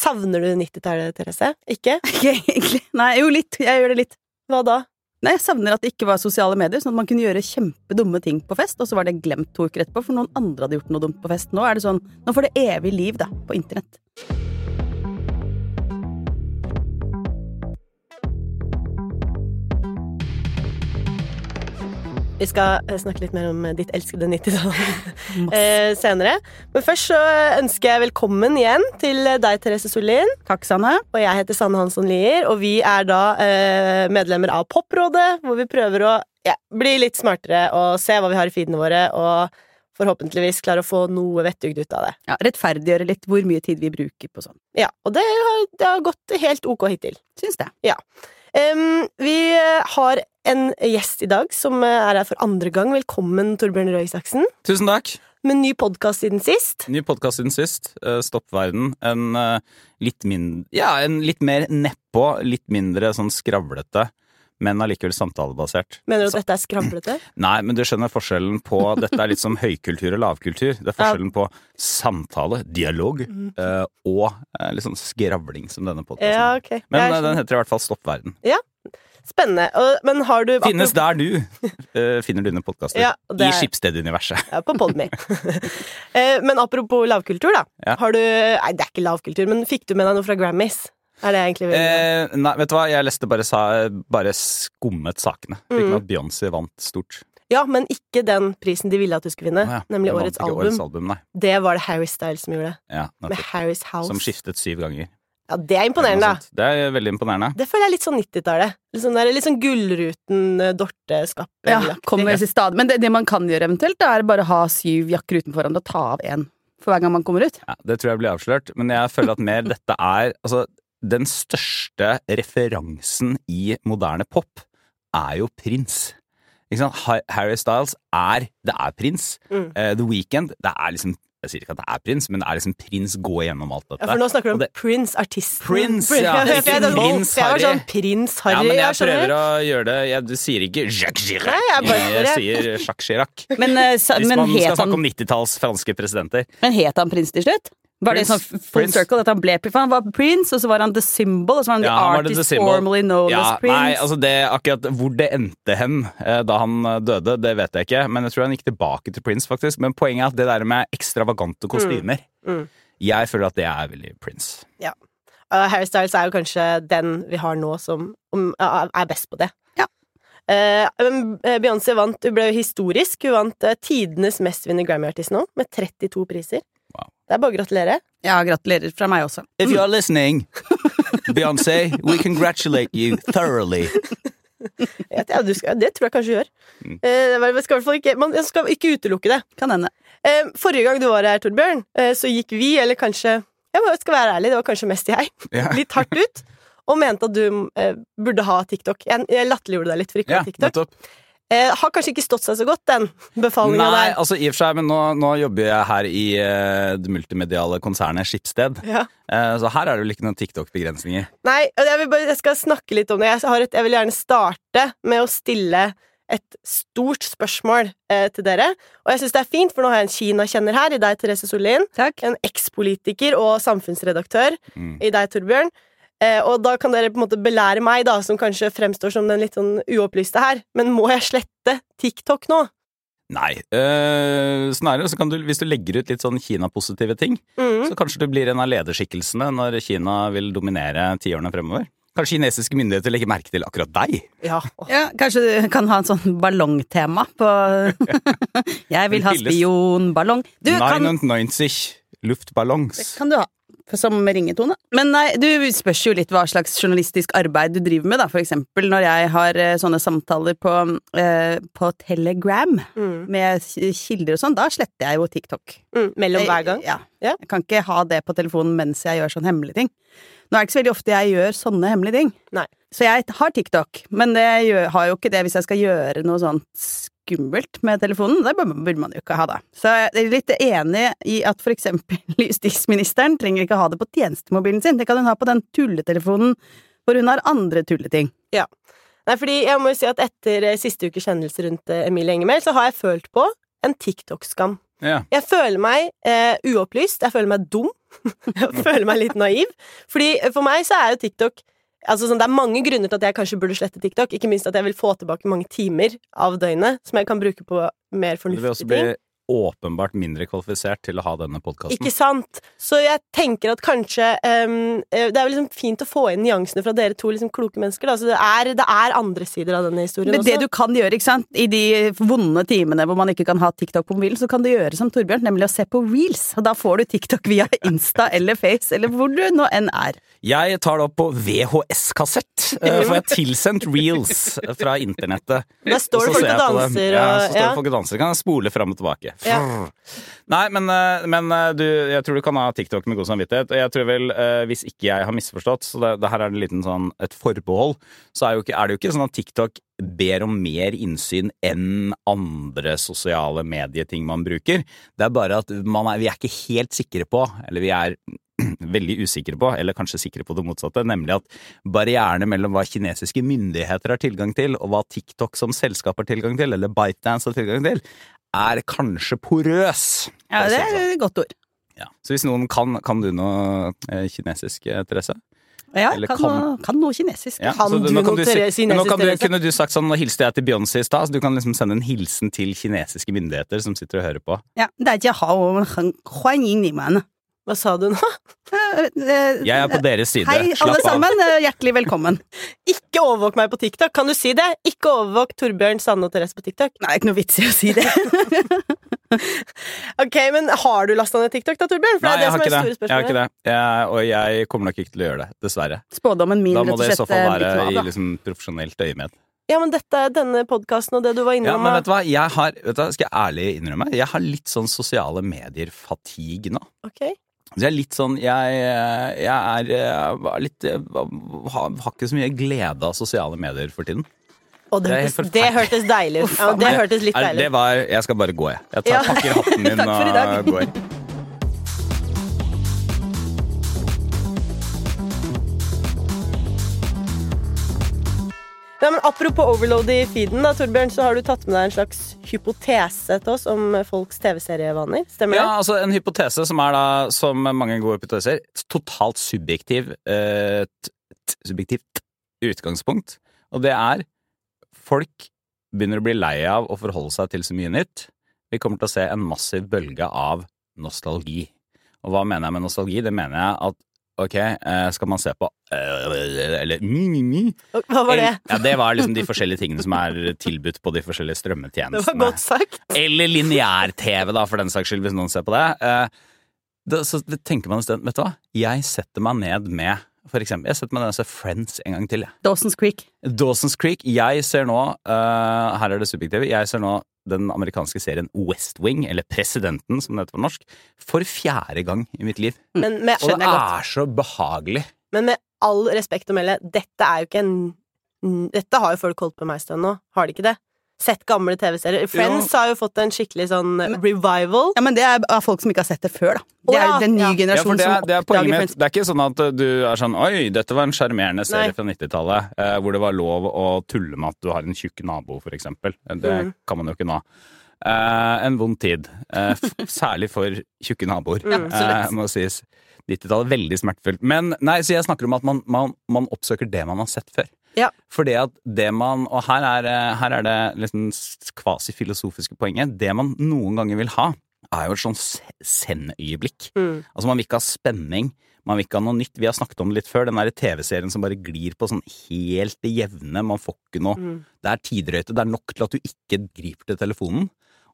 Savner du 90-tallet, Therese? Ikke? Ikke egentlig. Nei, jo litt. Jeg gjør det litt. Hva da? Nei, Jeg savner at det ikke var sosiale medier, sånn at man kunne gjøre kjempedumme ting på fest, og så var det glemt to uker etterpå, for noen andre hadde gjort noe dumt på fest. Nå er det sånn, nå får det evig liv, da, på internett. Vi skal eh, snakke litt mer om eh, ditt elskede 90-tall eh, senere. Men først så ønsker jeg velkommen igjen til deg, Therese Sollien. Takk, Sanne. Og jeg heter Sanne Hansson Lier, og vi er da eh, medlemmer av Poprådet, hvor vi prøver å ja, bli litt smartere og se hva vi har i feedene våre, og forhåpentligvis klare å få noe vettugd ut av det. Ja, Rettferdiggjøre litt hvor mye tid vi bruker på sånn. Ja, og det har, det har gått helt ok hittil. Syns det. Em, vi har en gjest i dag som er her for andre gang. Velkommen, Torbjørn Røe Isaksen. Tusen takk. Med ny podkast siden sist. Ny podkast siden sist. Stopp Stoppverden. En eh, litt mindre Ja, en litt mer nedpå, litt mindre sånn skravlete, men allikevel samtalebasert. Mener du at dette er skravlete? Nei, men du skjønner forskjellen på Dette er litt som høykultur og lavkultur. Det er forskjellen på samtale, dialog, mm. og eh, litt sånn skravling som denne podkasten. Ja, ok. Men eh, den heter i hvert fall Stoppverden. Spennende. Men har du Finnes der du eh, finner dine podkaster. Ja, I er- Skipsted-universet. Ja, på Podme. Eh, men apropos lavkultur, da. Ja. Har du Nei, det er ikke lavkultur, men fikk du med deg noe fra Grammys? Er det egentlig Eh, nei, vet du hva, jeg leste bare, sa, bare skummet sakene. Fikk Mm. at Beyoncé vant stort. Ja, men ikke den prisen de ville at du skulle vinne, ah, ja, nemlig årets album. årets album. Nei. Det var det Harry Styles som gjorde. Ja, Med. Harry's House. Som skiftet syv ganger. Ja, det er imponerende, da. Det er veldig imponerende. Det føler jeg er litt sånn 90-tallet. Litt sånn, der- litt sånn Gullruten, eh, Dorte-skapet. Ja, kommer i stad. Men det, det man kan gjøre eventuelt, da, er bare å ha syv jakker utenfor hverandre og ta av én for hver gang man kommer ut. Ja, det tror jeg blir avslørt, men jeg føler at mer dette er altså, Den største referansen i moderne pop er jo Prins. Ikke sant? Harry Styles er Det er prins. Mm. Uh, The Weeknd, det er liksom Jeg sier ikke at det er prins, men det er liksom prins gå gjennom alt dette. Ja, for nå snakker du om det- prins artisten. Prins, ja, ikke prins Prins jeg var sånn Prins Harry. ja, men jeg jeg prøver å gjøre det Jeg du sier ikke Jacques Chirac. Nei, jeg bare- jeg sier Jacques Chirac. Men, uh, sa, Hvis men, man skal han... snakke om 90-talls franske presidenter. men het han prins til slutt? Var det Prince. sånn full Prince. circle at han ble For han var prince, og så var han the symbol, og så var han Ja, the the artist symbol. formerly known Ja, as prince. nei, altså det, akkurat Hvor det endte hen eh, da han eh, døde, det vet jeg ikke. Men jeg tror han gikk tilbake til Prince, faktisk. Men poenget er at det der med ekstravagante kostymer Mm. Jeg føler at det er veldig Prince. Uh, Harry Styles er jo kanskje den vi har nå som um, uh, er best på det. Ja. Uh, eh, Beyoncé vant, hun ble historisk. Hun vant uh, tidenes mestvinnende Grammy-artist nå, med 32 priser. Wow. Det er bare å gratulere. Ja, gratulerer fra meg også. If you are listening, Beyoncé, we congratulate you thoroughly. Ja, det, du skal, det tror jeg kanskje gjør. Mm. Eh, skal hvert fall ikke, man skal ikke utelukke det. Kan hende. Eh, forrige gang du var her, Torbjørn, eh, så gikk vi, eller kanskje Jeg skal være ærlig, det var kanskje mest jeg, yeah. litt hardt ut. Og mente at du eh, burde ha TikTok. Jeg, jeg latterliggjorde deg litt for ikke å ha TikTok. Eh, har kanskje ikke stått seg så godt, den befalinga Nei, der. altså i og for seg, men nå, nå jobber jeg her i eh, det multimediale konsernet Skipsted. Ja. Eh, så her er det vel ikke noen TikTok-begrensninger. Nei, og jeg, vil bare, jeg skal snakke litt om det. Jeg, har et, jeg vil gjerne starte med å stille et stort spørsmål eh, til dere. Og jeg syns det er fint, for nå har jeg en Kina-kjenner her, i deg, Therese Sollien. En ekspolitiker og samfunnsredaktør Mm. i deg, Torbjørn. Eh, og da kan dere på en måte belære meg, da, som kanskje fremstår som den litt sånn uopplyste her. Men må jeg slette TikTok nå? Nei. eh, snarere så kan du, hvis du legger ut litt sånn Kina-positive ting, Mm. så kanskje du blir en av lederskikkelsene når Kina vil dominere tiårene fremover. Kanskje kinesiske myndigheter legger merke til akkurat deg? Ja. Ja, kanskje du kan ha en sånn ballongtema på Jeg vil ha spionballong. Du, kan, 99 luftballongs. kan du ha som ringetone. Men nei, du spørs jo litt hva slags journalistisk arbeid du driver med, da. For eksempel når jeg har eh, sånne samtaler på, eh, på Telegram Mm. med kilder og sånn, da sletter jeg jo TikTok. Mm. Mellom hver gang. Ja. Ja. Jeg kan ikke ha det på telefonen mens jeg gjør sånne hemmelige ting. Nå er det ikke så veldig ofte jeg gjør sånne hemmelige ting. Nei. Så jeg har TikTok, men det har jo ikke det hvis jeg skal gjøre noe sånt skummelt med telefonen. Det burde man jo ikke ha, da. Så jeg er litt enig i at for eksempel justisministeren trenger ikke ha det på tjenestemobilen sin. Det kan hun ha på den tulletelefonen hvor hun har andre tulleting. Nei, fordi jeg må jo si at etter eh, siste ukes kjennelse rundt eh, Emilie Enger så har jeg følt på en TikTok-skam. Ja. Jeg føler meg eh, uopplyst, jeg føler meg dum. jeg føler meg litt naiv. Fordi for meg så er jo TikTok Altså sånn, Det er mange grunner til at jeg kanskje burde slette TikTok. Ikke minst at jeg vil få tilbake mange timer av døgnet som jeg kan bruke på mer Du vil fornuftige også ting. Åpenbart mindre kvalifisert til å ha denne podkasten. Ikke sant? Så jeg tenker at kanskje ehm, eh, Det er jo liksom fint å få inn nyansene fra dere to liksom kloke mennesker. Da. Så det er, det er andre sider av denne historien Men det du kan gjøre, ikke sant, i de vonde timene hvor man ikke kan ha TikTok på mobilen, så kan du gjøre som Torbjørn, nemlig å se på reels. Og da får du TikTok via Insta eller Face, eller hvor du nå enn er. Jeg tar det opp på VHS-kassett. for Får jeg tilsendt reels fra internettet. Der står det folk og danser Ja, så står det ja. folk og danser. Kan jeg spole fram og tilbake. Ja. Nei, men, eh, men eh, du, jeg tror du kan ha TikTok med god samvittighet. Og jeg tror vel, eh, hvis ikke jeg har misforstått, så det, det her er en liten sånn et forbehold, så er, ikke, er det jo ikke sånn at TikTok ber om mer innsyn enn andre sosiale medieting man bruker. Det er bare at er, vi er ikke helt sikre på, eller vi er veldig usikre på, eller kanskje sikre på det motsatte, nemlig at barrierene mellom hva kinesiske myndigheter har tilgang til, og hva TikTok som selskap har tilgang til, eller ByteDance har tilgang til, er kanskje porøs. Ja, det er sånn. et godt ord. Ja. Så hvis noen kan, kan du noe eh, kinesisk, eh, Therese? Ja, kan, kan, noe, kan, noe kinesisk. Ja, kan, du, noe kan du, kinesisk? Nå du, kunne du sagt sånn Nå hilste jeg til Beyoncé i stad, så du kan liksom sende en hilsen til kinesiske myndigheter som sitter og hører på. Ja, det er ikke hao, hva sa du nå? Eh, eh, Jeg er på deres side. Hei, Slapp alle av. sammen. eh, Hjertelig velkommen. Ikke overvåk meg på TikTok! Kan du si det? Ikke overvåk Torbjørn, Sanne og Therese på TikTok. Nei, ikke noe vits i å si det. Ok, men Har du lasta ned TikTok, da, Torbjørn? For Nei, det jeg er har det ikke som er det. det store Jeg har ikke det. Jeg, og jeg kommer nok ikke til å gjøre det, dessverre. Spådommen min, rett og slett. Da må det i så fall være i liksom profesjonelt øyemed. Ja, men dette er denne podkasten og det du var Ja, innom. men vet du hva, jeg har, vet du, skal jeg ærlig innrømme, jeg har litt sånn sosiale medier-fatigue nå. Ok. Så jeg er litt sånn Jeg, jeg er eh, litt jeg har, har ikke så mye glede av sosiale medier for tiden. Og det, Det hørtes, det hørtes deilig ut. Ja, det hørtes litt deilig Det ut. var Jeg skal bare gå, jeg. Jeg tar, pakker hatten min og går. Ja, men apropos overload i feeden, da, Torbjørn, så har du tatt med deg en slags hypotese til oss om folks TV-serievaner. Stemmer Ja, det? altså En hypotese som er da, som mange gode hypoteser, totalt subjektiv eh, subjektivt utgangspunkt. Og det er folk begynner å bli lei av å forholde seg til så mye nytt. Vi kommer til å se en massiv bølge av nostalgi. Og hva mener jeg med nostalgi? Det mener jeg at ok, eh, skal man se på eh, eller mi, mi, mi, Hva var det? Ja, det var liksom de forskjellige tingene som er tilbudt på de forskjellige strømmetjenestene. Det var godt sagt. Eller lineær-TV, da, for den saks skyld, hvis noen ser på det. Eh, så tenker man i stedet, vet du hva? Jeg setter meg ned med for eksempel, jeg setter meg ned og ser Friends en gang til. Dawson's Creek. Dawson's Creek. Jeg ser nå, uh, her er det subjektive, jeg ser nå den amerikanske serien West Wing, eller Presidenten som det heter på norsk, for fjerde gang i mitt liv. Men med, Og det er så behagelig. men med all respekt å melde, dette er jo ikke en Dette har jo folk holdt på med en stund nå, har de ikke det? Sett gamle TV-serier. Friends har jo fått en skikkelig sånn revival. Ja, men det er av folk som ikke har sett det før, da. Det er jo den nye ja. Ja, generasjonen det, er- som det er poenget oppdager. Friends. Det er ikke sånn at du er sånn Oi, dette var en sjarmerende serie Nei. fra 90-tallet, eh, hvor det var lov å tulle med at du har en tjukk nabo, for eksempel. Det Mm. kan man jo ikke nå. Eh, en vond tid. Eh, f særlig for tjukke naboer, Mm, eh, må sies. 90-tallet veldig smertefullt. Men nei, så jeg snakker om at man, man, man oppsøker det man har sett før. Ja. Fordi at det man Og her er, her er det liksom kvasifilosofiske poenget. Det man noen ganger vil ha, er jo et sånn se- send-øyeblikk. Mm. Altså Man vil ikke ha spenning, man vil ikke ha noe nytt. Vi har snakket om det litt før, den der TV-serien som bare glir på sånn helt det jevne. Man får ikke noe Mm. Det er tidrøyte. Det er nok til at du ikke griper til telefonen.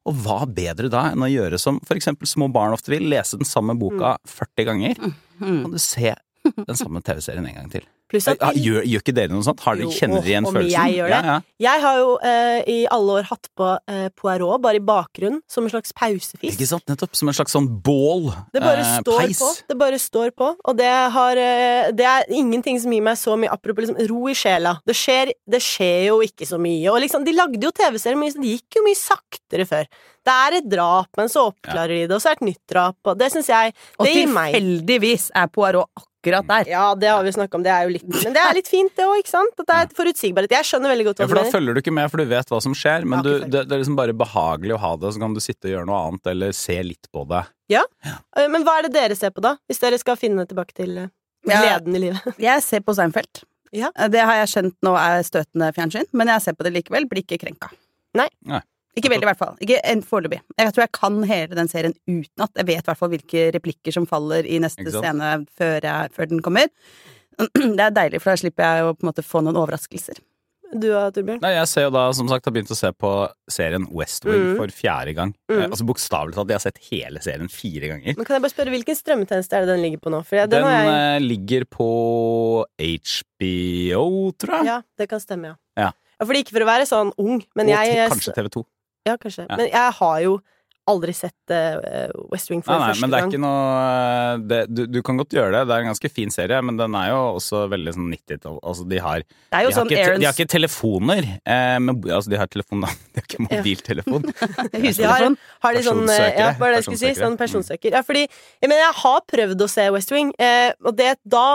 Og hva bedre da enn å gjøre som for eksempel små barn ofte vil, lese den samme boka 40 ganger, Kan og du se den samme TV-serien en gang til. Pluss at Ja, gjør, gjør ikke dere noe sånt? Har dere, kjenner dere igjen om følelsen? jeg gjør det? Ja, ja. Jeg har jo eh, i alle år hatt på eh, Poirot bare i bakgrunnen, som en slags pausefisk. Ikke sant? Nettopp. Som en slags sånn bål. Det bare eh, står peis. på. Det bare står på. Og det, har, eh, det er ingenting som gir meg så mye apropos liksom, ro i sjela. Det skjer, det skjer jo ikke så mye. Og liksom, de lagde jo TV-serier mye, så det gikk jo mye saktere før. Det er et drap, men så oppklarer de det, og så er det et nytt drap, og det syns jeg Og Det gir meg tilfeldigvis er Poirot akkurat akkurat der. Ja, det har vi snakka om. Det er jo litt Men det er litt fint, det òg, ikke sant? At det er et forutsigbarhet. Jeg skjønner veldig godt Ja, for da følger du ikke med, for du vet hva som skjer. Men du, det, det er liksom bare behagelig å ha det, så kan du sitte og gjøre noe annet, eller se litt på det. Ja. Men hva er det dere ser på, da? Hvis dere skal finne tilbake til gleden Ja. i livet. Jeg ser på Seinfeld. Ja. Det har jeg skjønt nå er støtende fjernsyn, men jeg ser på det likevel. Blir ikke krenka. Nei. Nei. Ikke veldig, i hvert fall. Ikke en foreløpig. Jeg tror jeg kan hele den serien utenat. Jeg vet i hvert fall hvilke replikker som faller i neste scene før, jeg, før den kommer. Det er deilig, for da slipper jeg å på en måte få noen overraskelser. Du da, Torbjørn? Nei, jeg ser jo da, som sagt, har begynt å se på serien West Wing Mm. for fjerde gang. Mm. Eh, altså Bokstavelig talt, jeg har sett hele serien fire ganger. Men kan jeg bare spørre, Hvilken strømmetjeneste er det den ligger på nå? For jeg, den, Den jeg... eh, ligger på HBO, tror jeg. Ja, det kan stemme, ja. Ja. fordi ikke for å være sånn ung, men Og jeg kanskje TV2. Ja, kanskje. Ja. Men jeg har jo aldri sett uh, West Wing for Nei, nei, første men det er gang. ikke noe det, du, du kan godt gjøre det. Det er en ganske fin serie, men den er jo også veldig sånn 90-tall. Altså, de har, de har, sånn ikke, Aaron's de har ikke telefoner. Eh, men, altså, de har telefon, da. De har ikke mobiltelefon. hustelefon. Har de sånn eh, Ja, hva det jeg skulle si? Sånn personsøker. Ja, fordi jeg mener, jeg har prøvd å se West Wing, eh, og det da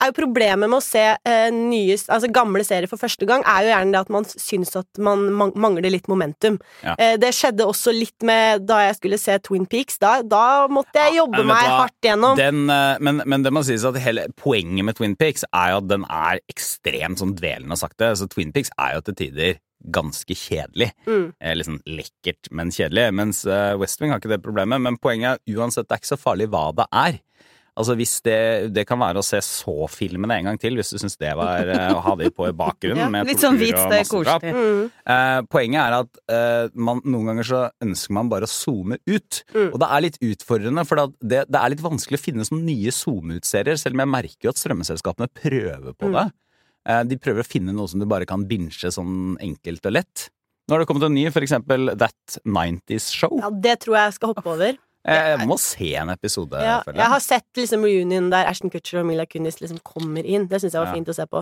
er jo problemet med å se eh, nye, altså gamle serier for første gang, er jo gjerne det at man syns at man man- mangler litt momentum. Ja. Eh, det skjedde også litt med da jeg skulle se Twin Peaks. Da, da måtte jeg jobbe ja, meg hva? hardt gjennom. Den, eh, men, men det må sies at hele poenget med Twin Peaks er jo at den er ekstremt sånn dvelende sakte. Så Twin Peaks er jo til tider ganske kjedelig. Mm. Eh, sånn lekkert, men kjedelig. Mens eh, West Wing har ikke det problemet. Men poenget er uansett, det er ikke så farlig hva det er. Altså hvis det, det kan være å se så-filmene en gang til, hvis du syns det var eh, å ha de på i bakgrunnen. Ja, med litt sånn hvit, det er koselig. Mm. Eh, poenget er at eh, man, noen ganger så ønsker man bare å zoome ut. Mm. Og det er litt utfordrende, for det, det er litt vanskelig å finne sånne nye zoome-ut-serier, selv om jeg merker jo at strømmeselskapene prøver på Mm. det. Eh, de prøver å finne noe som du bare kan binche sånn enkelt og lett. Nå har det kommet en ny, for eksempel That 90's Show. Ja, det tror jeg skal hoppe over. Eh, Jeg må se en episode, Ja, jeg, jeg har sett liksom reunion der Ashton Kutcher og Mila Kunis liksom kommer inn. Det syns jeg var Ja. fint å se på.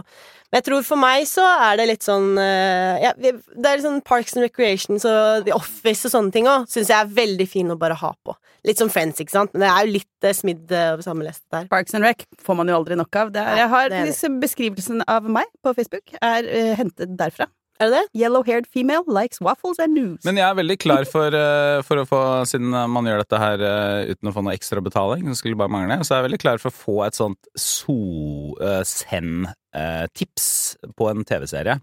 Men jeg tror for meg så er det litt sånn eh, ja, Det er litt sånn Parks and Recreations og The Office og sånne ting òg. Syns jeg er veldig fin å bare ha på. Litt som Friends, ikke sant? Men det er jo litt uh, smidd eh, over samme lest der. Parks and Rec får man jo aldri nok av. Det er, jeg har det er det. disse Beskrivelsen av meg på Facebook er uh, hentet derfra. Er det? Yellow-haired female likes waffles and news. Men jeg er veldig klar for, eh, for å få, siden man gjør dette her eh, uten å få noe ekstra betaling, så skulle bare mangle, så er jeg veldig klar for å få et sånt so-send-tips på en TV-serie.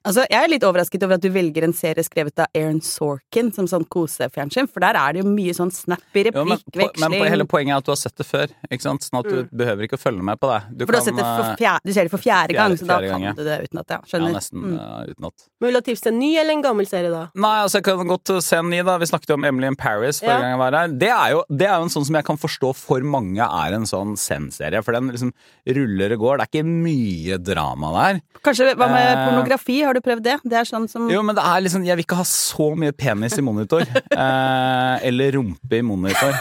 Altså, jeg er litt overrasket over at du velger en serie skrevet av Aaron Sorkin som sånn kosefjernsyn, for der er det jo mye sånn snappy Jo, men, men hele poenget er at du har sett det før, ikke sant? Sånn at du behøver ikke å følge med på det. Du Mm. for du, har kan, sett det for eh, fjerde, du ser det for fjerde, gang, fjerde- så da fjerde gang, kan ja. du det utenat. Ja, ja, nesten Mm. uh, utenat. Men Vil du ha tips til en ny eller en gammel serie, da? Nei, altså jeg kan godt se en ny, da. Vi snakket jo om Emily in Paris forrige Ja. gang jeg var her. Det er, jo, det er jo en sånn som jeg kan forstå for mange er en sånn Send-serie. For den liksom ruller og går. Det er ikke mye drama der. Kanskje, hva med Eh. pornografi, har du prøvd det? Det er sånn som Jo, men det er liksom Jeg vil ikke ha så mye penis i monitor. Eh, eller rumpe i monitor.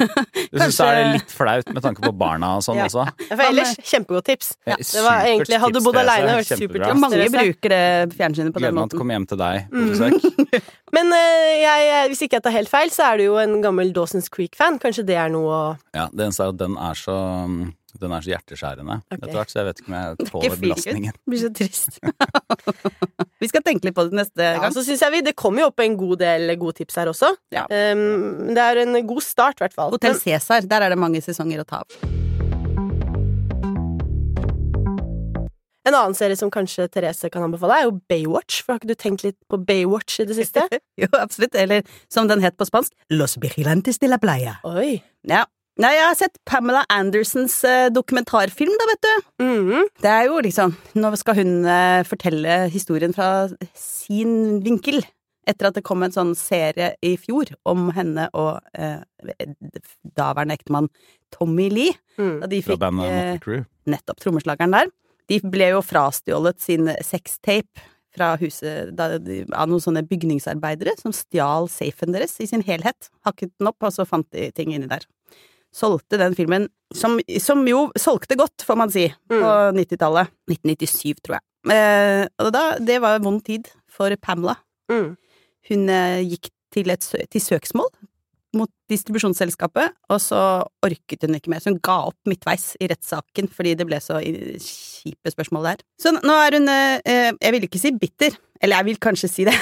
Du syns det er litt flaut med tanke på barna og sånn Ja. også? Ja, For ellers, kjempegodt tips. Ja, Det var egentlig, Hadde du bodd aleine, vært Kjempebra. Mange bruker det fjernsynet på den måten. Gleder meg til å komme hjem til deg på Mm. besøk. Men eh, jeg, hvis ikke jeg tar helt feil, så er du jo en gammel Dawson's Creek-fan. Kanskje det er noe å Ja, det eneste er at den er så den er så hjerteskjærende okay. etter hvert, så jeg vet ikke om jeg tåler belastningen. Det blir så trist. vi skal tenke litt på det neste ja, gang. Så syns jeg vi Det kommer jo opp en god del gode tips her også. Ja. Um, det er en god start, i hvert fall. Hotell Cæsar, der er det mange sesonger å ta av. En annen serie som kanskje Therese kan anbefale, er jo Baywatch. For har ikke du tenkt litt på Baywatch i det siste? jo, absolutt. Eller som den het på spansk, Los Vigilantes de la Playa. Oi. Ja. Nei, jeg har sett Pamela Andersons eh, dokumentarfilm, da, vet du. Mhm. Det er jo liksom Nå skal hun eh, fortelle historien fra sin vinkel. Etter at det kom en sånn serie i fjor om henne og eh, daværende ektemann Tommy Lee. Mm. Da de Fra fikk bandet eh, nettopp trommeslageren der. De ble jo frastjålet sin sextape fra huset da, av noen sånne bygningsarbeidere som stjal safen deres i sin helhet. Hakket den opp, og så fant de ting inni der. Solgte den filmen, som, som jo solgte godt, får man si, på 90-tallet. 1997, tror jeg. Eh, og da, det var en vond tid for Pamela. Mm. Hun eh, gikk til, et, til søksmål mot distribusjonsselskapet, og så orket hun ikke mer. Så hun ga opp midtveis i rettssaken fordi det ble så kjipe spørsmål der. Så nå er hun eh, Jeg vil ikke si bitter, eller jeg vil kanskje si det,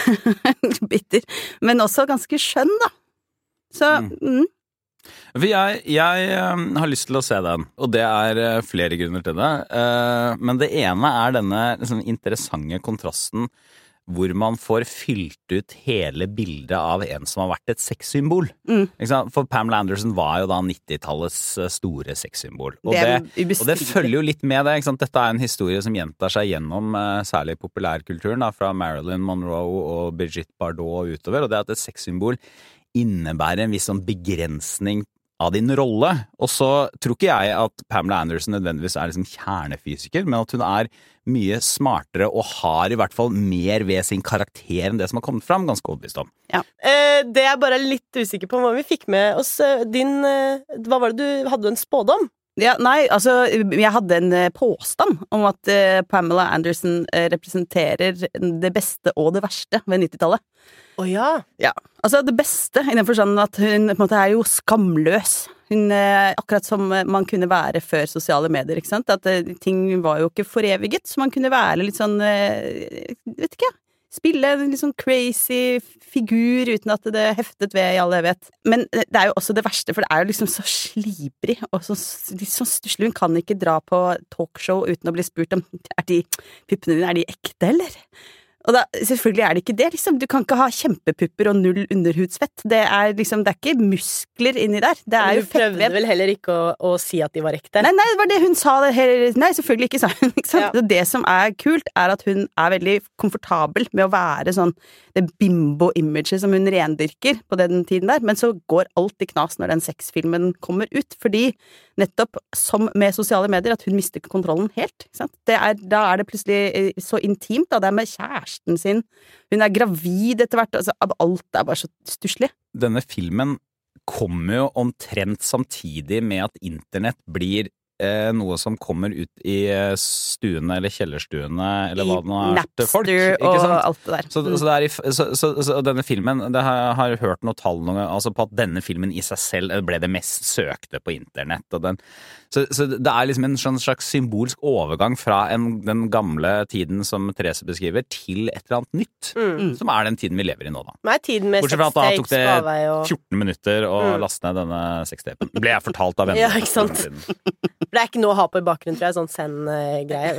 bitter, men også ganske skjønn, da. Så mm. For jeg, jeg eh, har lyst til å se den, og det er eh, flere grunner til det. Eh, men det ene er denne liksom, interessante kontrasten hvor man får fylt ut hele bildet av en som har vært et sexsymbol. Mm. For Pamela Anderson var jo da 90-tallets eh, store sexsymbol. Og Det det, og det følger jo litt med det. Dette er en historie som gjentar seg gjennom særlig populærkulturen, da, fra Marilyn Monroe og Brigitte Bardot og utover. Og det at et sexsymbol innebærer en viss sånn begrensning av din rolle. Og så tror ikke jeg at Pamela Anderson nødvendigvis er liksom kjernefysiker, men at hun er mye smartere og har i hvert fall mer ved sin karakter enn det som har kommet fram. Ganske overbevist om. Eh, det er bare litt usikker på, hva vi fikk med oss eh, din eh, Hva var det du Hadde en spådom? Ja, nei, altså, jeg hadde en eh, påstand om at uh, Pamela Anderson eh, representerer det beste og det verste ved 90-tallet. Å ja. Ja, altså det beste i den forstand at hun på en måte er jo skamløs. Hun uh, Akkurat som man kunne være før sosiale medier, ikke sant. At uh, ting var jo ikke foreviget, så man kunne være litt sånn Vet ikke, spille en litt sånn crazy figur uten at det heftet ved i all evighet. Men eh, det er jo også det verste, for det er jo liksom så slibrig og så s- sånn stusslig. Hun kan ikke dra på talkshow uten å bli spurt om er de puppene dine er de ekte, eller? Og da, selvfølgelig er det ikke det, liksom. Du kan ikke ha kjempepupper og null underhudsfett. Det er liksom, det er ikke muskler inni der. Det er Men fettvev. du prøvde vel heller ikke å, å si at de var ekte? Nei, nei, det var det hun sa. Det her- Nei, selvfølgelig ikke, sa hun. Liksom. Ja. Det som er kult, er at hun er veldig komfortabel med å være sånn det bimbo-imaget som hun rendyrker på den tiden der, men så går alt i knas når den sexfilmen kommer ut, fordi nettopp som med sosiale medier, at hun mister kontrollen helt. Er, da er det plutselig eh, så intimt, da. Det er med kjæresten sin. Hun er gravid etter hvert. Altså, alt er bare så stusslig. Denne filmen kommer jo omtrent samtidig med at internett blir eh, noe som kommer ut i eh, stuene eller kjellerstuene eller hva det nå er til folk. Og alt det der. Så, så, det i, så, så, denne filmen det har, har hørt noen tall noe, altså på at denne filmen i seg selv eh, ble det mest søkte på internett. Den, så, så det er liksom en sånn slags symbolsk overgang fra en, den gamle tiden som Therese beskriver, til et eller annet nytt. Mm. Som er den tiden vi lever i nå, da. Bortsett fra at da tok det 14 minutter å Mm. laste ned denne sextapen. Ble jeg fortalt av venner. Ja, ikke sant? Det er ikke noe å ha på i bakgrunnen, tror jeg. Sånn send-greie.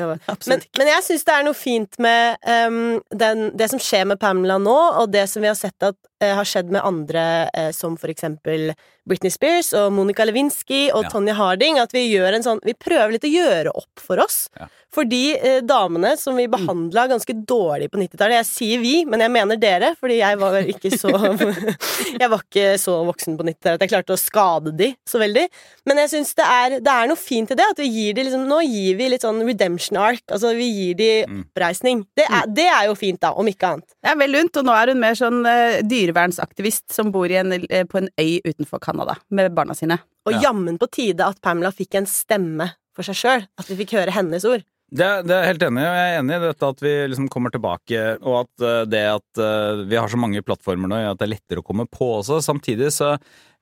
Men, men jeg syns det er noe fint med um, den, det som skjer med Pamela nå, og det som vi har sett at uh, har skjedd med andre, uh, som for eksempel Britney Spears og Monica Lewinsky og Ja. Tonje Harding. At vi gjør en sånn Vi prøver litt å gjøre opp for oss. Ja. For de eh, damene som vi behandla ganske dårlig på 90-tallet Jeg sier vi, men jeg mener dere, fordi jeg var ikke så Jeg var ikke så voksen på 90-tallet at jeg klarte å skade de så veldig. Men jeg syns det, er- det er noe fint i det. At vi gir de liksom Nå gir vi litt sånn redemption arc. Altså vi gir de Mm. oppreisning. Det er, det er jo fint, da, om ikke annet. Det er vel lunt, og nå er hun mer sånn eh, dyrevernsaktivist som bor i en, eh, på en øy utenfor Canada med barna sine. Og Ja. jammen på tide at Pamela fikk en stemme for seg sjøl. At vi fikk høre hennes ord. Det, det er helt enig og jeg er enig i dette at vi liksom kommer tilbake, og at eh, det at eh, vi har så mange plattformer nå, gjør at det er lettere å komme på også. Samtidig så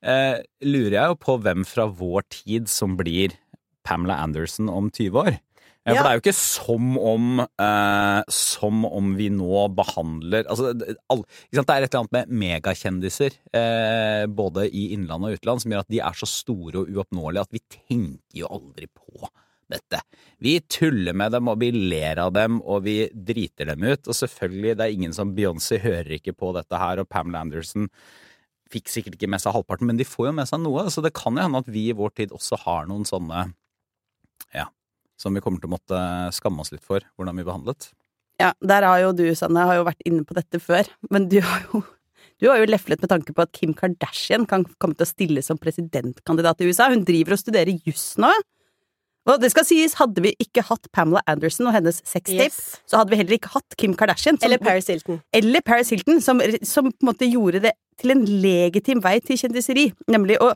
eh, lurer jeg jo på hvem fra vår tid som blir Pamela Anderson om 20 år. Ja. For det er jo ikke som om eh, Som om vi nå behandler Altså, all, det er et eller annet med megakjendiser, eh, både i innland og utland, som gjør at de er så store og uoppnåelige at vi tenker jo aldri på dette. Vi tuller med dem, og vi ler av dem, og vi driter dem ut. Og selvfølgelig, det er ingen som Beyoncé hører ikke på dette her, og Pamela Anderson fikk sikkert ikke med seg halvparten, men de får jo med seg noe. Så det kan jo hende at vi i vår tid også har noen sånne, ja, som vi kommer til å måtte skamme oss litt for, hvordan vi behandlet. Ja, der har jo du, Sanne, har jo vært inne på dette før, men du har jo du har jo leflet med tanke på at Kim Kardashian kan komme til å stille som presidentkandidat i USA. Hun driver og studerer juss nå. Og det skal sies, hadde vi ikke hatt Pamela Anderson og hennes sextape, Yes. så hadde vi heller ikke hatt Kim Kardashian. som- Eller Paris Hilton. eller Paris Hilton, som, som på en måte gjorde det til en legitim vei til kjendiseri, nemlig å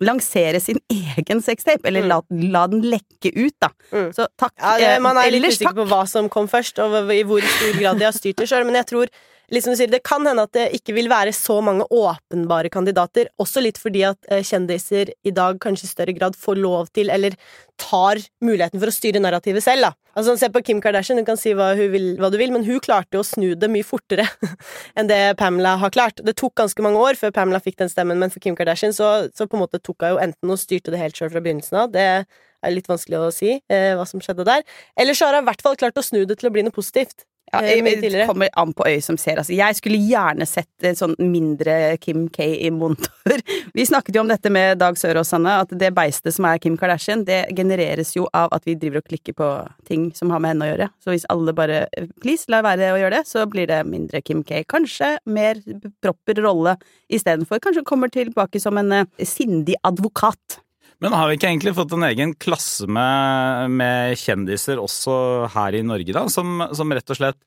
lansere sin egen sextape, eller la, la den lekke ut, da. Mm. Så takk. Ja, det, eh, man er litt usikker på hva som kom først, og i hvor stor grad de har styrt det sjøl, men jeg tror liksom du sier, det kan hende at det ikke vil være så mange åpenbare kandidater, også litt fordi at eh, kjendiser i dag kanskje i større grad får lov til, eller tar muligheten for å styre narrativet selv, da. Altså, Se på Kim Kardashian, du kan si hva, vil, hva du vil, men hun klarte jo å snu det mye fortere enn det Pamela har klart. Det tok ganske mange år før Pamela fikk den stemmen, men for Kim Kardashian så, så på en måte tok hun jo enten og styrte det helt sjøl fra begynnelsen av. Det er litt vanskelig å si eh, hva som skjedde der. Eller så har hun i hvert fall klart å snu det til å bli noe positivt. Ja, eh, det kommer an på øyet som ser. Altså, jeg skulle gjerne sett eh, sånn mindre Kim K i monitor. Vi snakket jo om dette med Dag Sørås, Sanne, at det beistet som er Kim Kardashian, det genereres jo av at vi driver og klikker på ting som har med henne å gjøre. Så hvis alle bare eh, please, la være å gjøre det, så blir det mindre Kim K. Kanskje mer proper rolle istedenfor. Kanskje kommer tilbake som en eh, sindig advokat. Men har vi ikke egentlig fått en egen klasse med, med kjendiser også her i Norge, da? Som, som rett og slett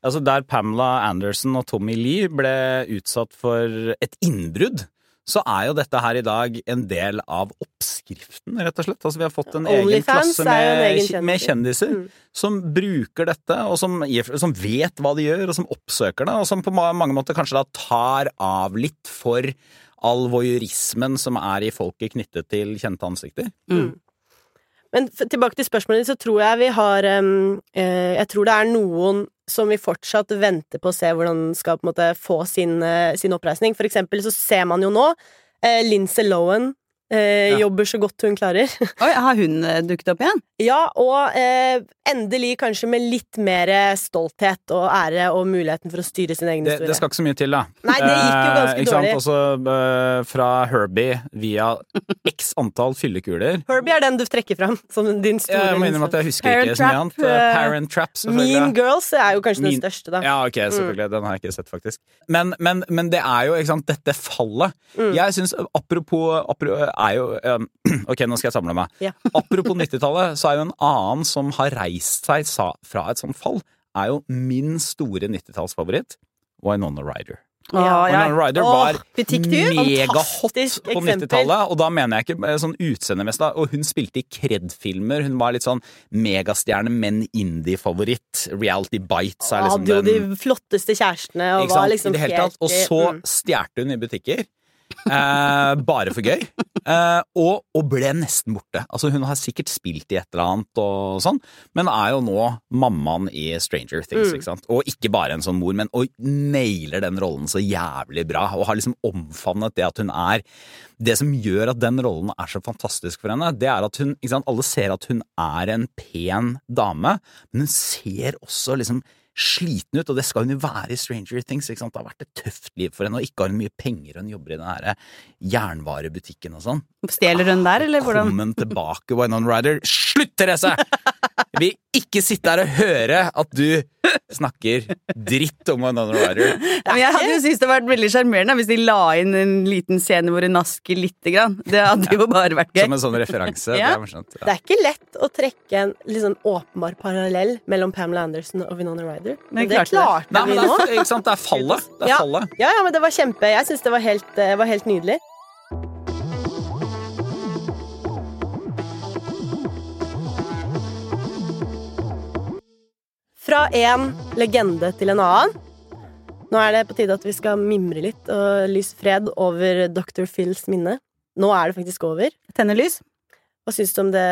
Altså der Pamela Anderson og Tommy Lee ble utsatt for et innbrudd, så er jo dette her i dag en del av oppskriften, rett og slett. Altså vi har fått en egen klasse med, egen med kjendiser Mm. som bruker dette, og som, som vet hva de gjør, og som oppsøker det, og som på mange måter kanskje da tar av litt for all voyeurismen som er i folket knyttet til kjente ansikter. Mm. Men tilbake til spørsmålet ditt, så tror jeg vi har um, eh, Jeg tror det er noen som vi fortsatt venter på å se hvordan skal på en måte få sin, uh, sin oppreisning. For eksempel så ser man jo nå eh, Lince Lohan eh, Ja. jobber så godt hun klarer. Oi, har hun eh, dukket opp igjen? ja, og eh, endelig kanskje med litt mer stolthet og ære og muligheten for å styre sin egen Det, historie. det skal ikke så mye til, da. Nei, det gikk jo ganske Eh, ikke sant? dårlig. Også eh, fra Herbie via x antall fyllekuler. Herbie er den du trekker fram som din store Jeg må innrømme at jeg husker Parent ikke så mye annet. Eh, eh, Parent Trap, Mean. Girls er jo kanskje Mean- den største, da. Ja, ok, selvfølgelig. Den har jeg ikke sett, faktisk. Men, men, men det er jo, ikke sant, dette fallet. Mm. Jeg syns, apropos, apropos er jo um, Ok, nå skal jeg samle meg. Ja. Apropos 90-tallet, så er jo en annen som har reist seg fra et sånt fall, er jo min store 90-tallsfavoritt, Winona Ryder. Ja. ja. Winona Ryder Åh, var megahot på 90-tallet, og da mener jeg ikke eh, sånn utseendemessig. Og hun spilte i Kred-filmer. Hun var litt sånn megastjerne, men indie-favoritt. Reality Bites er liksom hadde jo de flotteste kjærestene og var liksom tatt. Og så stjal stjerte hun i butikker. Eh, bare for gøy. Eh, og, og ble nesten borte. Altså Hun har sikkert spilt i et eller annet, og sånn men er jo nå mammaen i Stranger Things. Mm. ikke sant? Og ikke bare en sånn mor, men og nailer den rollen så jævlig bra. Og har liksom omfavnet det at hun er Det som gjør at den rollen er så fantastisk for henne, det er at hun ikke sant? Alle ser at hun er en pen dame, men hun ser også liksom sliten ut, og det skal hun jo være i Stranger Things. ikke sant? Det har vært et tøft liv for henne, og ikke har hun mye penger, og hun jobber i den her jernvarebutikken og sånn. Stjeler hun der, eller hvordan? Velkommen tilbake, Winona Ryder. Slutt, Therese! Jeg vil ikke sitte her og høre at du snakker dritt om Winona Rider. Ja, men jeg hadde jo syntes det hadde vært veldig sjarmerende hvis de la inn en liten scene hvor hun nasker lite grann. Det hadde jo bare vært gøy. Som en sånn referanse. Det Ja. er ja. Det er ikke lett å trekke en liksom åpenbar parallell mellom Pamela Anderson og Winona Ryder. Men Men det klarte det. vi nå. det er fallet. Det er Ja. fallet. Ja, ja, men det var kjempe Jeg syns det var helt, eh, var helt nydelig. Fra en legende til en annen. Nå er det på tide at vi skal mimre litt og lyse fred over Dr. Phils minne. Nå er det faktisk over. Tenne lys. Hva syns du om det,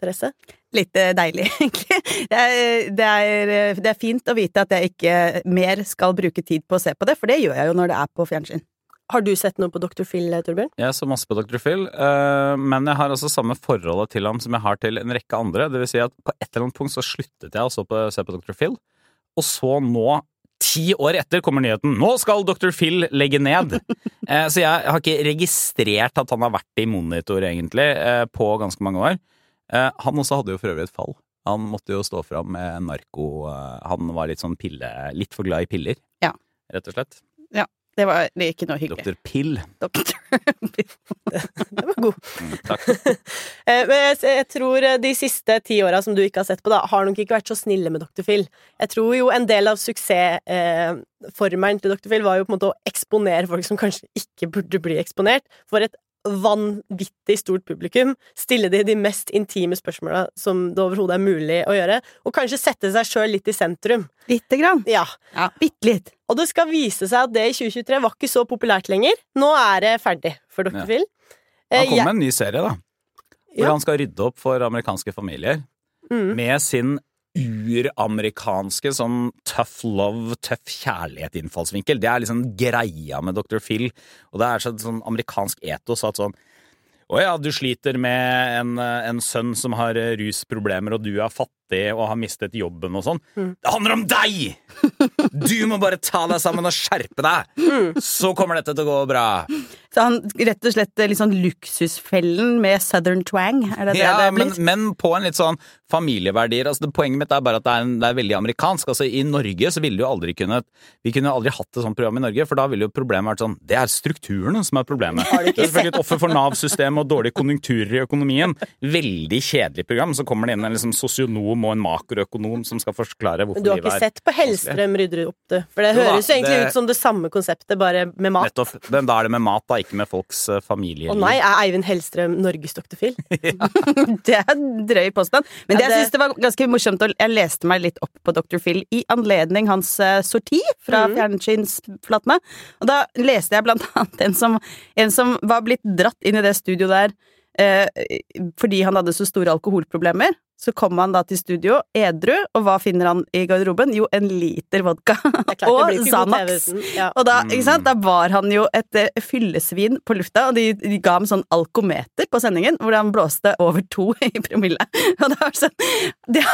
Therese? Litt eh, deilig, egentlig. Det er, det, er, eh, det er fint å vite at jeg ikke mer skal bruke tid på å se på det, for det gjør jeg jo når det er på fjernsyn. Har du sett noe på Dr. Phil, Torbjørn? Jeg så masse på Dr. Phil, eh, men jeg har altså samme forholdet til ham som jeg har til en rekke andre. Det vil si at på et eller annet punkt så sluttet jeg å på, se på Dr. Phil, og så nå, ti år etter, kommer nyheten 'Nå skal Dr. Phil legge ned'. Eh, så jeg har ikke registrert at han har vært i monitor, egentlig, eh, på ganske mange år. Eh, han også hadde jo for øvrig et fall. Han måtte jo stå fram med narko Han var litt sånn pille Litt for glad i piller, Ja. rett og slett. Det var det ikke noe hyggelig. Dr. Pill. Doktor. Den var god. Mm, takk. Eh, men jeg, tror eh, de siste ti åra som du ikke har sett på, da, har nok ikke vært så snille med Dr. Phil. Jeg tror jo en del av suksessformelen til Dr. Phil var jo på en måte å eksponere folk som kanskje ikke burde bli eksponert, for et vanvittig stort publikum, stille de de mest intime spørsmåla som det overhodet er mulig å gjøre, og kanskje sette seg sjøl litt i sentrum. Lite grann. Ja. Ja, bitte litt. Og det skal vise seg at det i 2023 var ikke så populært lenger. Nå er det ferdig for dere Ja. Phil. Han Eh, kommer med en ny serie, da. Hvor Ja. han skal rydde opp for amerikanske familier. Mm. Med sin uramerikanske sånn tough love, tøff kjærlighet-innfallsvinkel. Det er liksom greia med Dr. Phil. Og det er sånn, amerikansk etos at sånn å ja, du sliter med en, en sønn som har eh, rusproblemer, og du er fattig og har mistet jobben og sånn. Mm. Det handler om deg! Du må bare ta deg sammen og skjerpe deg! Mm. Så kommer dette til å gå bra. Så han rett og slett litt sånn luksusfellen med southern twang, er det det Ja, det men, blir? men på en litt sånn familieverdier. Altså, det, poenget mitt er bare at det er, en, det er veldig amerikansk. Altså, I Norge så ville du aldri kunnet Vi kunne aldri hatt et sånt program i Norge, for da ville jo problemet vært sånn Det er strukturene som er problemet. Det er selvfølgelig et offer for Nav-systemet og dårlige konjunkturer i økonomien. Veldig kjedelig program. Så kommer det inn en liksom sosionom og en makroøkonom som skal forklare hvorfor Men du har ikke er sett på Hellstrøm rydder opp det? For det høres jo egentlig det- ut som det samme konseptet, bare med mat. Nettopp. Men da er det med mat, da, ikke med folks familie familieliv. Å nei, er Eivind Hellstrøm Norges Dr. Phil? Det er en drøy påstand. Men Ja, det, jeg syns det var ganske morsomt, og jeg leste meg litt opp på Dr. Phil i anledning hans eh, sorti fra mm. fjernsynsflatene. Og da leste jeg blant annet en som, en som var blitt dratt inn i det studioet der eh, fordi han hadde så store alkoholproblemer. Så kom han da til studio edru, og hva finner han i garderoben? Jo, en liter vodka og Xanax. Ja. Og da, ikke sant, Mm. da var han jo et eh, fyllesvin på lufta, og de, de ga ham sånn alkometer på sendingen, hvor han blåste over to i promille. Og det var sånn det,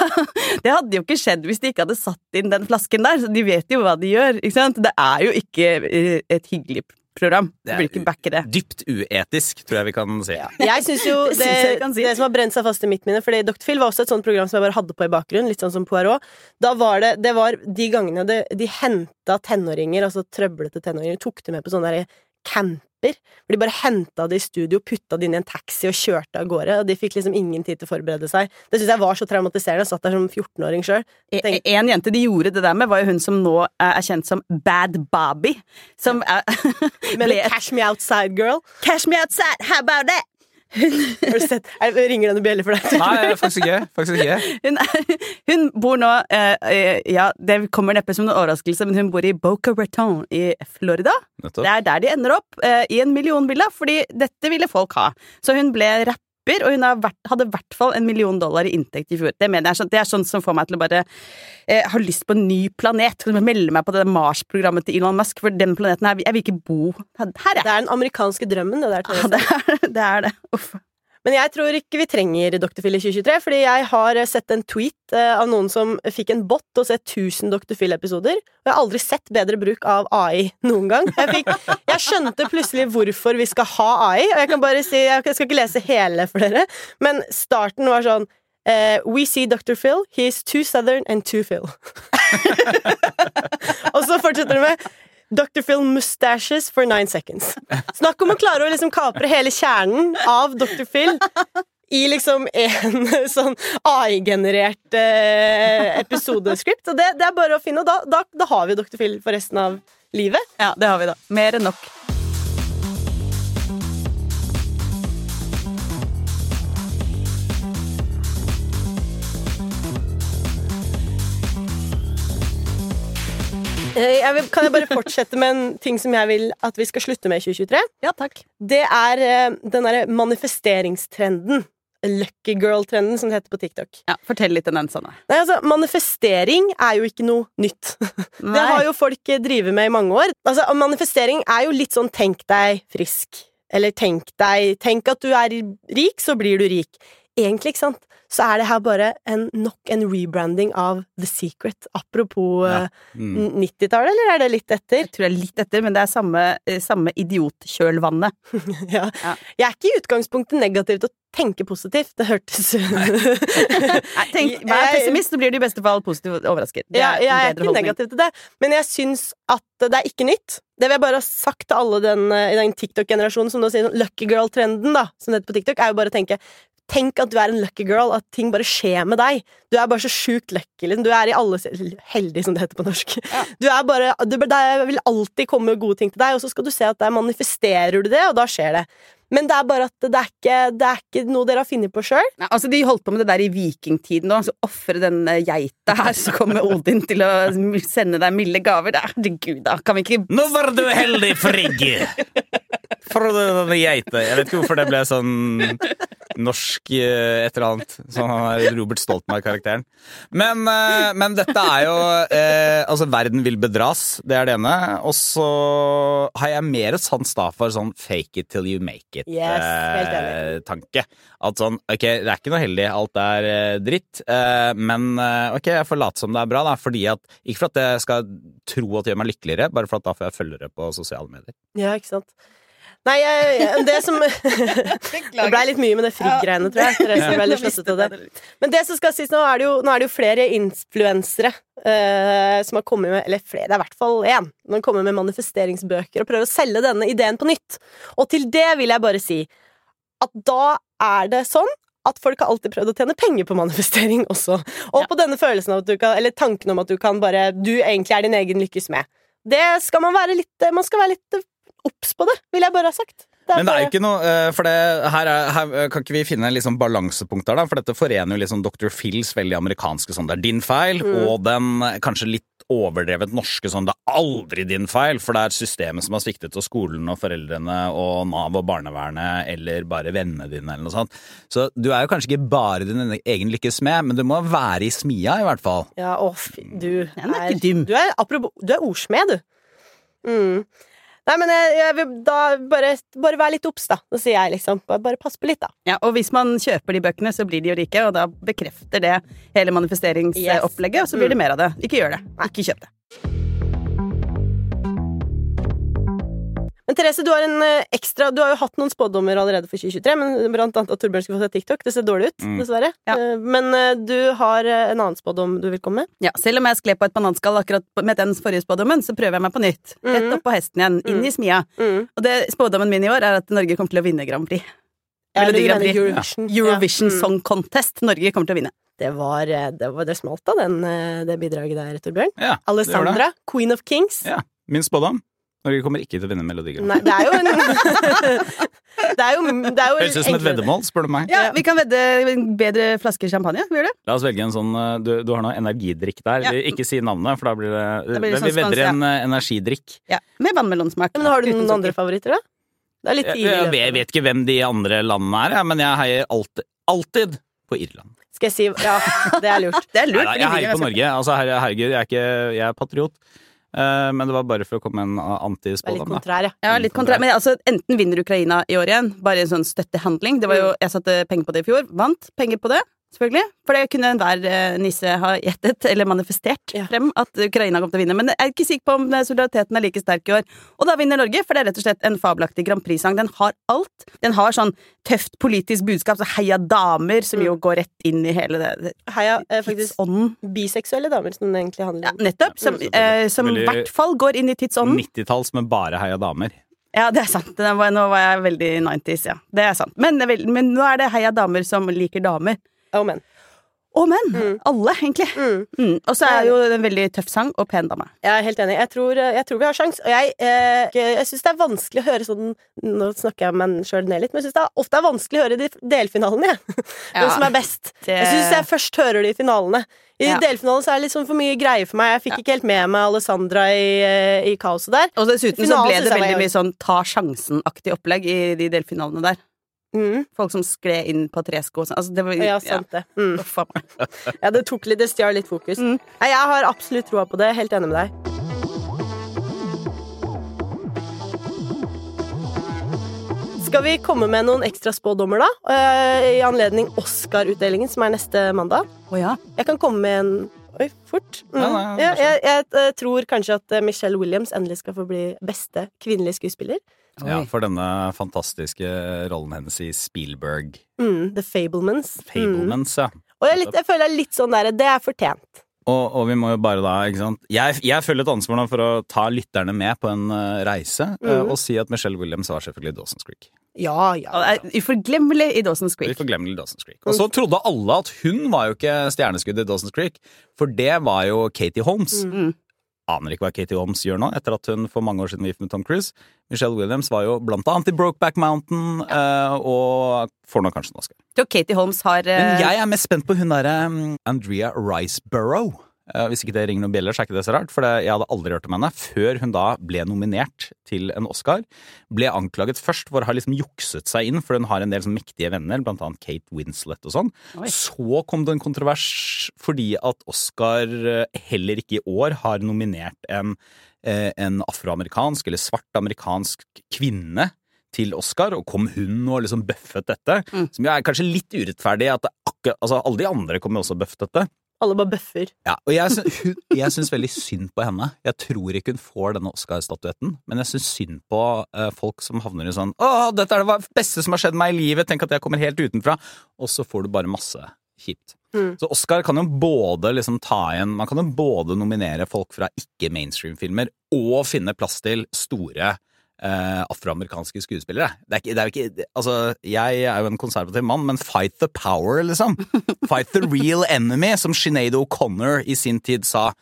det hadde jo ikke skjedd hvis de ikke hadde satt inn den flasken der, så de vet jo hva de gjør, ikke sant. Det er jo ikke eh, et hyggelig program. Det blir ikke backe det. Dypt uetisk, tror jeg vi kan si. Jeg synes jo Det det, synes jeg si. det som har brent seg fast i mitt minne Fordi Dr. Phil var også et sånt program som jeg bare hadde på i bakgrunnen, litt sånn som Poirot. Da var det, det var de gangene det, de henta tenåringer, altså trøblete tenåringer, tok de med på sånne der camper. Hvor de bare henta det i studio, putta det inn i en taxi og kjørte av gårde. Og de fikk liksom ingen tid til å forberede seg. Det syns jeg var så traumatiserende. Jeg satt der som 14-åring sjøl. E- Tenk- En jente de gjorde det der med, var jo hun som nå er kjent som Bad Bobby. Som er, Cash Me Outside Girl Cash me outside, how about that? Har du sett? Er- Ringer denne bjella for deg? Nei, faktisk ikke. Faktisk ikke. Hun, er, hun bor nå eh, eh, Ja, det kommer neppe som en overraskelse, men hun bor i Boca Raton i Florida. Nettopp. Det er der de ender opp, eh, i en millionvilla, fordi dette ville folk ha. Så hun ble rapper, og hun har vært, hadde i hvert fall en million dollar i inntekt i fjor. Det mener jeg sånn, det er sånn som får meg til å bare eh, ha lyst på en ny planet. Kan du melde meg på det Mars-programmet til Elon Musk, for den planeten her, jeg vil ikke bo her, her Det er den amerikanske drømmen, det der. Ja, Therese. det er det. Er det. Uff. Men jeg tror ikke vi trenger Dr. Phil i 2023, fordi jeg har sett en tweet eh, av noen som fikk en bot Å se 1000 Dr. Phil-episoder, og jeg har aldri sett bedre bruk av AI noen gang. Jeg, fikk, jeg skjønte plutselig hvorfor vi skal ha AI, og jeg kan bare si Jeg skal ikke lese hele for dere, men starten var sånn Uh, We see Dr. Phil, he is too southern and too Phil. og så fortsetter det med Dr. Phil mustaches for nine seconds. Snakk om å klare å liksom kapre hele kjernen av Dr. Phil i liksom en sånn AI-generert eh, episodeskript. Og det, det er bare å finne, og da, da, da har vi Dr. Phil for resten av livet. Ja, det har vi da. Mer enn nok. Jeg vil, kan jeg bare fortsette med en ting som jeg vil at vi skal slutte med i 2023? Ja, takk. Det er eh, den derre manifesteringstrenden. Lucky girl-trenden, som det heter på TikTok. Ja, Fortell litt om den, Sanne. Nei, altså, Manifestering er jo ikke noe nytt. Det har jo folk eh, drevet med i mange år. Altså, Manifestering er jo litt sånn tenk deg frisk. Eller tenk deg Tenk at du er rik, så blir du rik. Egentlig, ikke sant, så er det her bare en, nok en rebranding av The Secret. Apropos Ja. eh, Mm. 90-tallet, eller er det litt etter? Jeg tror det er litt etter, men det er samme, eh, samme idiotkjølvannet. Ja. Ja. Jeg er ikke i utgangspunktet negativ til å tenke positivt. Det hørtes Nei, tenk, Vær pessimist, så blir du i beste fall positivt overrasket. Det Ja, er jeg er ikke holdning. negativ til det, men jeg syns at det er ikke nytt. Det vil jeg bare ha sagt til alle den, eh, i den TikTok-generasjonen som nå sier sånn lucky girl-trenden, da, som det heter på TikTok, er jo bare å tenke Tenk at du er en lucky girl, at ting bare skjer med deg. Du er bare så sjukt lucky. Liksom. Du er i alle Heldig, som det heter på norsk. Ja. Du er bare du, Det vil alltid komme gode ting til deg, og så skal du se at der manifesterer du det, og da skjer det. Men det er bare at det er ikke, det er ikke noe dere har funnet på sjøl. Nei, altså De holdt på med det der i vikingtiden òg. Så ofre den eh, geita her, så kommer Odin til å sende deg milde gaver. Er- Herregud, da kan vi ikke Nå var du heldig, Frigg! For denne geita Jeg vet ikke hvorfor det ble sånn norsk eh, et eller annet. Sånn han er Robert Stoltenberg-karakteren. Men, eh, men dette er jo eh, Altså, verden vil bedras, det er det ene. Og så har jeg mer sans da for sånn fake it till you make helt Yes, eh, At sånn, ok, det er ikke noe heldig, alt er eh, dritt, eh, men ok, jeg får late som det er bra, da, fordi at Ikke for at jeg skal tro at det gjør meg lykkeligere, bare for at da får jeg følgere på sosiale medier. Ja, ikke sant. Nei, jeg, det som Det blei litt mye med det Frigg-greiene, tror jeg. Therese ble litt slåssete av det. Men det som skal sies, nå er det jo, nå er det jo flere influensere uh, som har kommet med Eller flere, det er i hvert fall én. Som kommer med manifesteringsbøker og prøver å selge denne ideen på nytt. Og til det vil jeg bare si at da er det sånn at folk har alltid prøvd å tjene penger på manifestering også. Og Ja. på denne følelsen av at du kan Eller tanken om at du kan bare Du egentlig er din egen lykkes med. Det skal man være litt Man skal være litt obs på det, vil jeg bare ha sagt. Men det er jo ikke noe eh, For det, her, er, her kan ikke vi finne liksom balansepunkt der, da? For dette forener jo liksom Dr. Phils veldig amerikanske sånn det er din feil, og den eh, kanskje litt overdrevet norske sånn det er aldri din feil, for det er systemet som har sviktet, og skolen og foreldrene og Nav og barnevernet eller bare vennene dine eller noe sånt. Så du er jo kanskje ikke bare din egen lykkes med, men du må være i smia i hvert fall. Ja, å, fy, du er ikke dum. Du er, apropos, du er ordsmed, du. Mm. Nei, men jeg, jeg vil da bare, bare vær litt obs, da. Så sier jeg liksom. Bare, bare pass på litt, da. Ja, og hvis man kjøper de bøkene, så blir de jo rike, og da bekrefter det hele manifesteringsopplegget, og så blir det mer av det. Ikke gjør det. Ikke kjøp det. Therese, du har en eh, ekstra Du har jo hatt noen spådommer allerede for 2023, men blant annet at Torbjørn skulle få seg TikTok. Det ser dårlig ut, Mm. dessverre. Ja. Eh, Men eh, du har en annen spådom du vil komme med? Ja, selv om jeg skled på et bananskall akkurat med den forrige spådommen, så prøver jeg meg på nytt. Rett Mhm. opp på hesten igjen, inn i smia. Mm. Og det spådommen min i år er at Norge kommer til å vinne Grand Prix. Eller Melodi Grand Prix. Eurovision. Ja. Eurovision Song Contest. Norge kommer til å vinne. Det var det, var, det smalt av den, det bidraget der, Torbjørn. Ja, det det. Alessandra, Queen of Kings. Ja, Min spådom. Norge kommer ikke til å vinne Melodi Grand Nei, det er jo en Det er jo, det er jo Høres ut som et veddemål, spør du meg. Ja, vi kan vedde en bedre flaske champagne. Vi gjør det? La oss velge en sånn eh, Du, du har noe energidrikk der. Ja. Ikke si navnet, for da blir det, Da blir det Vi sånn vedder en ja. energidrikk. Ja, Med vannmelonsmak. Men har du noen andre favoritter, da? Det er litt tidlig. jeg, vet- jeg vet ikke hvem de andre landene er, ja, men jeg heier alltid, alltid på Irland. Skal jeg si Ja, det er lurt. Det er lurt. Nei, da, jeg heier på Norge. Altså, her- herregud, jeg er, ikke, jeg er patriot. Eh, men det var bare for å komme med en litt antispådom. kontrær, ja. Ja, litt kontrær. Men altså, enten vinner Ukraina i år igjen, bare en sånn støttehandling. Det var jo, Jeg satte penger på det i fjor. Vant penger på det, selvfølgelig. For det kunne enhver eh, nisse ha gjettet, eller manifestert Ja. frem, at Ukraina kom til å vinne. Men jeg er ikke sikker på om eh, solidariteten er like sterk i år. Og da vinner Norge, for det er rett og slett en fabelaktig Grand Prix-sang. Den har alt. Den har sånn tøft politisk budskap, så heia damer, som jo går rett inn i hele det, det Heia eh, faktisk tidsånden. biseksuelle damer, som det egentlig handler Ja, om. nettopp. Som, Mm, eh, som i hvert fall går inn i tidsånden. 90-talls med bare heia damer. Ja, det er sant. Nå var jeg veldig 90s, ja. Det er sant. Men, er men nå er det heia damer som liker damer. Oh, menn. Og menn! Mm. Alle, egentlig. Mm. Mm. Og så er det jo en veldig tøff sang og pen dame. Jeg er helt enig. Jeg tror, eh, jeg tror vi har sjans. Og jeg, eh, jeg syns det er vanskelig å høre sånn Nå snakker jeg meg sjøl ned litt, men jeg syns det er ofte er vanskelig å høre de delfinalene. jeg. Hvem som er best. det- Jeg syns jeg først hører de i finalene. I Ja. delfinalen så er det litt sånn for mye greier for meg. Jeg fikk Ja. ikke helt med meg Alessandra i, eh, i kaoset der. Og dessuten så ble det veldig mye sånn ta sjansen-aktig opplegg i de delfinalene der. Mm. Folk som skled inn på tresko og sånn. Altså, det var Ja, sant det. Mm. Uff. Ja, det tok litt, det stjal litt fokus. Mm. Nei, jeg har absolutt troa på det. Helt enig med deg. Skal vi komme med noen ekstra spådommer, da? Eh, I anledning Oscar-utdelingen, som er neste mandag. Oh, ja. Jeg kan komme med en Oi, fort. Mm. Ja, nei, ja, Ja, vær så jeg, jeg, eh, tror kanskje at eh, Michelle Williams endelig skal få bli beste kvinnelige skuespiller. Ja, for denne fantastiske rollen hennes i Spielberg. Mm, The Fablemans. Mm. Fablemans, ja. Og jeg, litt, jeg føler det er litt sånn der Det er fortjent. Og, og vi må jo bare da, ikke sant Jeg, jeg føler et ansvar nå for å ta lytterne med på en eh, reise, mm. Mhm. og si at Michelle Williams var selvfølgelig Dawson's Creek. Ja, ja. Det er uforglemmelig i Dawson's Creek. Uforglemmelig i Dawson's Creek. Og så trodde alle at hun var jo ikke stjerneskudd i Dawson's Creek, for det var jo Katie Holmes. Mm. Aner ikke hva Katie Holmes gjør nå, etter at hun for mange år siden var gift med Tom Cruise. Michelle Williams var jo blant annet i Brokeback Mountain, eh, og får nå kanskje en Oscar. Katie Holmes har eh, Men jeg er mest spent på hun derre um, Andrea Riceborough. Eh, hvis ikke det ringer noen bjeller, så er ikke det så rart, for jeg hadde aldri hørt om henne. Før hun da ble nominert til en Oscar. Ble anklaget først for å ha liksom jukset seg inn, for hun har en del sånn mektige venner, blant annet Kate Winslet og sånn. Så kom det en kontrovers fordi at Oscar eh, heller ikke i år har nominert en, eh, en afroamerikansk eller svart amerikansk kvinne til Oscar, og kom hun og liksom bøffet dette. Mm. Som jo er kanskje litt urettferdig. at akkurat, altså Alle de andre kommer jo også og bøffet dette. Alle bare bøffer. Ja, og jeg, hun- jeg syns veldig synd på henne. Jeg tror ikke hun får denne Oscar-statuetten, men jeg syns synd på uh, folk som havner i sånn 'Å, dette er det beste som har skjedd meg i livet', tenk at jeg kommer helt utenfra. Og så får du bare masse kjipt. Mm. Så Oscar kan jo både liksom ta igjen Man kan jo både nominere folk fra ikke-mainstream-filmer og finne plass til store eh, afroamerikanske skuespillere. Det er ikke, det er ikke Altså, jeg er jo en konservativ mann, men fight the power, liksom. Fight the real enemy, som Sinead O'Connor i sin tid sa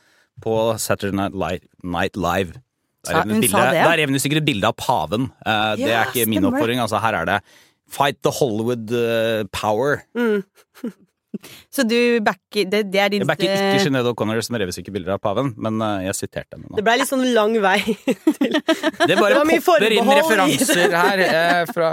på Saturday Night Live. Night Live. Der Sa- hun sa det, ja? der sikkert et bilde av paven. Eh, det er ikke min oppfordring. Altså, her er det Fight the Hollywood uh, power. Mm. Så du backer Det, det er din Jeg backer ikke eh, Sinead O'Connor som revesyke bilder av paven, men eh, jeg siterte henne nå. Det blei litt sånn lang vei. Det bare Det popper inn referanser her eh, fra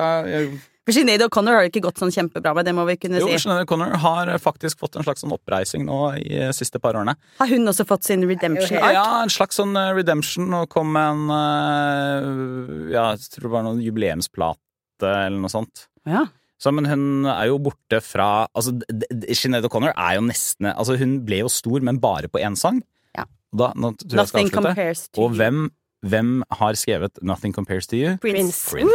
For Sinead O'Connor har det ikke gått sånn kjempebra med, det må vi kunne Jo, si. Sinead O'Connor har faktisk fått en slags sånn oppreising nå i de siste par årene. Har hun også fått sin redemption Ja. Ja, en slags sånn eh, redemption, og kom med en eh, Ja, jeg tror det var noen jubileumsplate eller noe sånt. Ja. Så, men hun er jo borte fra Altså, Sinead O'Connor er jo nesten Altså, hun ble jo stor, men bare på én sang. Ja. Da, nå tror jeg skal avslutte. compares to Og hvem, hvem har skrevet 'Nothing Compares to You'? Prince. Prince.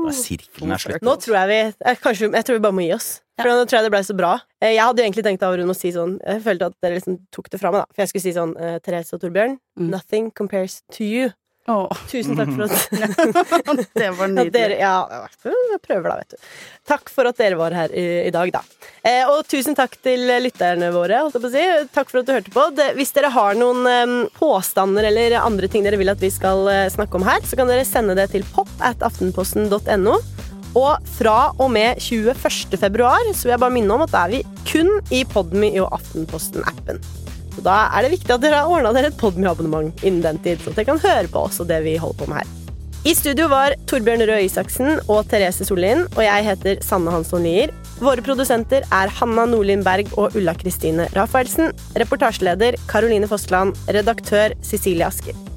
Da er sirkelen er slutt. Nå tror jeg vi eh, Kanskje, Jeg tror vi bare må gi oss. For nå tror jeg det ble så bra. Eh, Jeg hadde jo egentlig tenkt av å si sånn Jeg følte at dere liksom tok det fra meg, da. For jeg skulle si sånn eh, Therese og Torbjørn, Mm. nothing compares to you. Åh, Tusen takk for at det var nydelig. dere, ja, jeg prøver da, vet du. Takk for at dere var her i, i dag, da. Eh, og tusen takk til lytterne våre. Si. Takk for at du hørte på. Det, hvis dere har noen eh, påstander eller andre ting dere vil at vi skal eh, snakke om her, så kan dere sende det til pop at aftenposten.no. Og fra og med 21. februar så vil jeg bare minne om at da er vi kun i Podmy og Aftenposten-appen. Så da er det viktig at dere har ordna dere et Podmy-abonnement innen den tid, så dere kan høre på oss og det vi holder på med her. I studio var Torbjørn Røe Isaksen og Therese Sollien, og jeg heter Sanne Hansson Lier. Våre produsenter er Hanna Nordlien Berg og Ulla Kristine Rafaelsen. Reportasjeleder Caroline Fossland. Redaktør Cecilie Asker.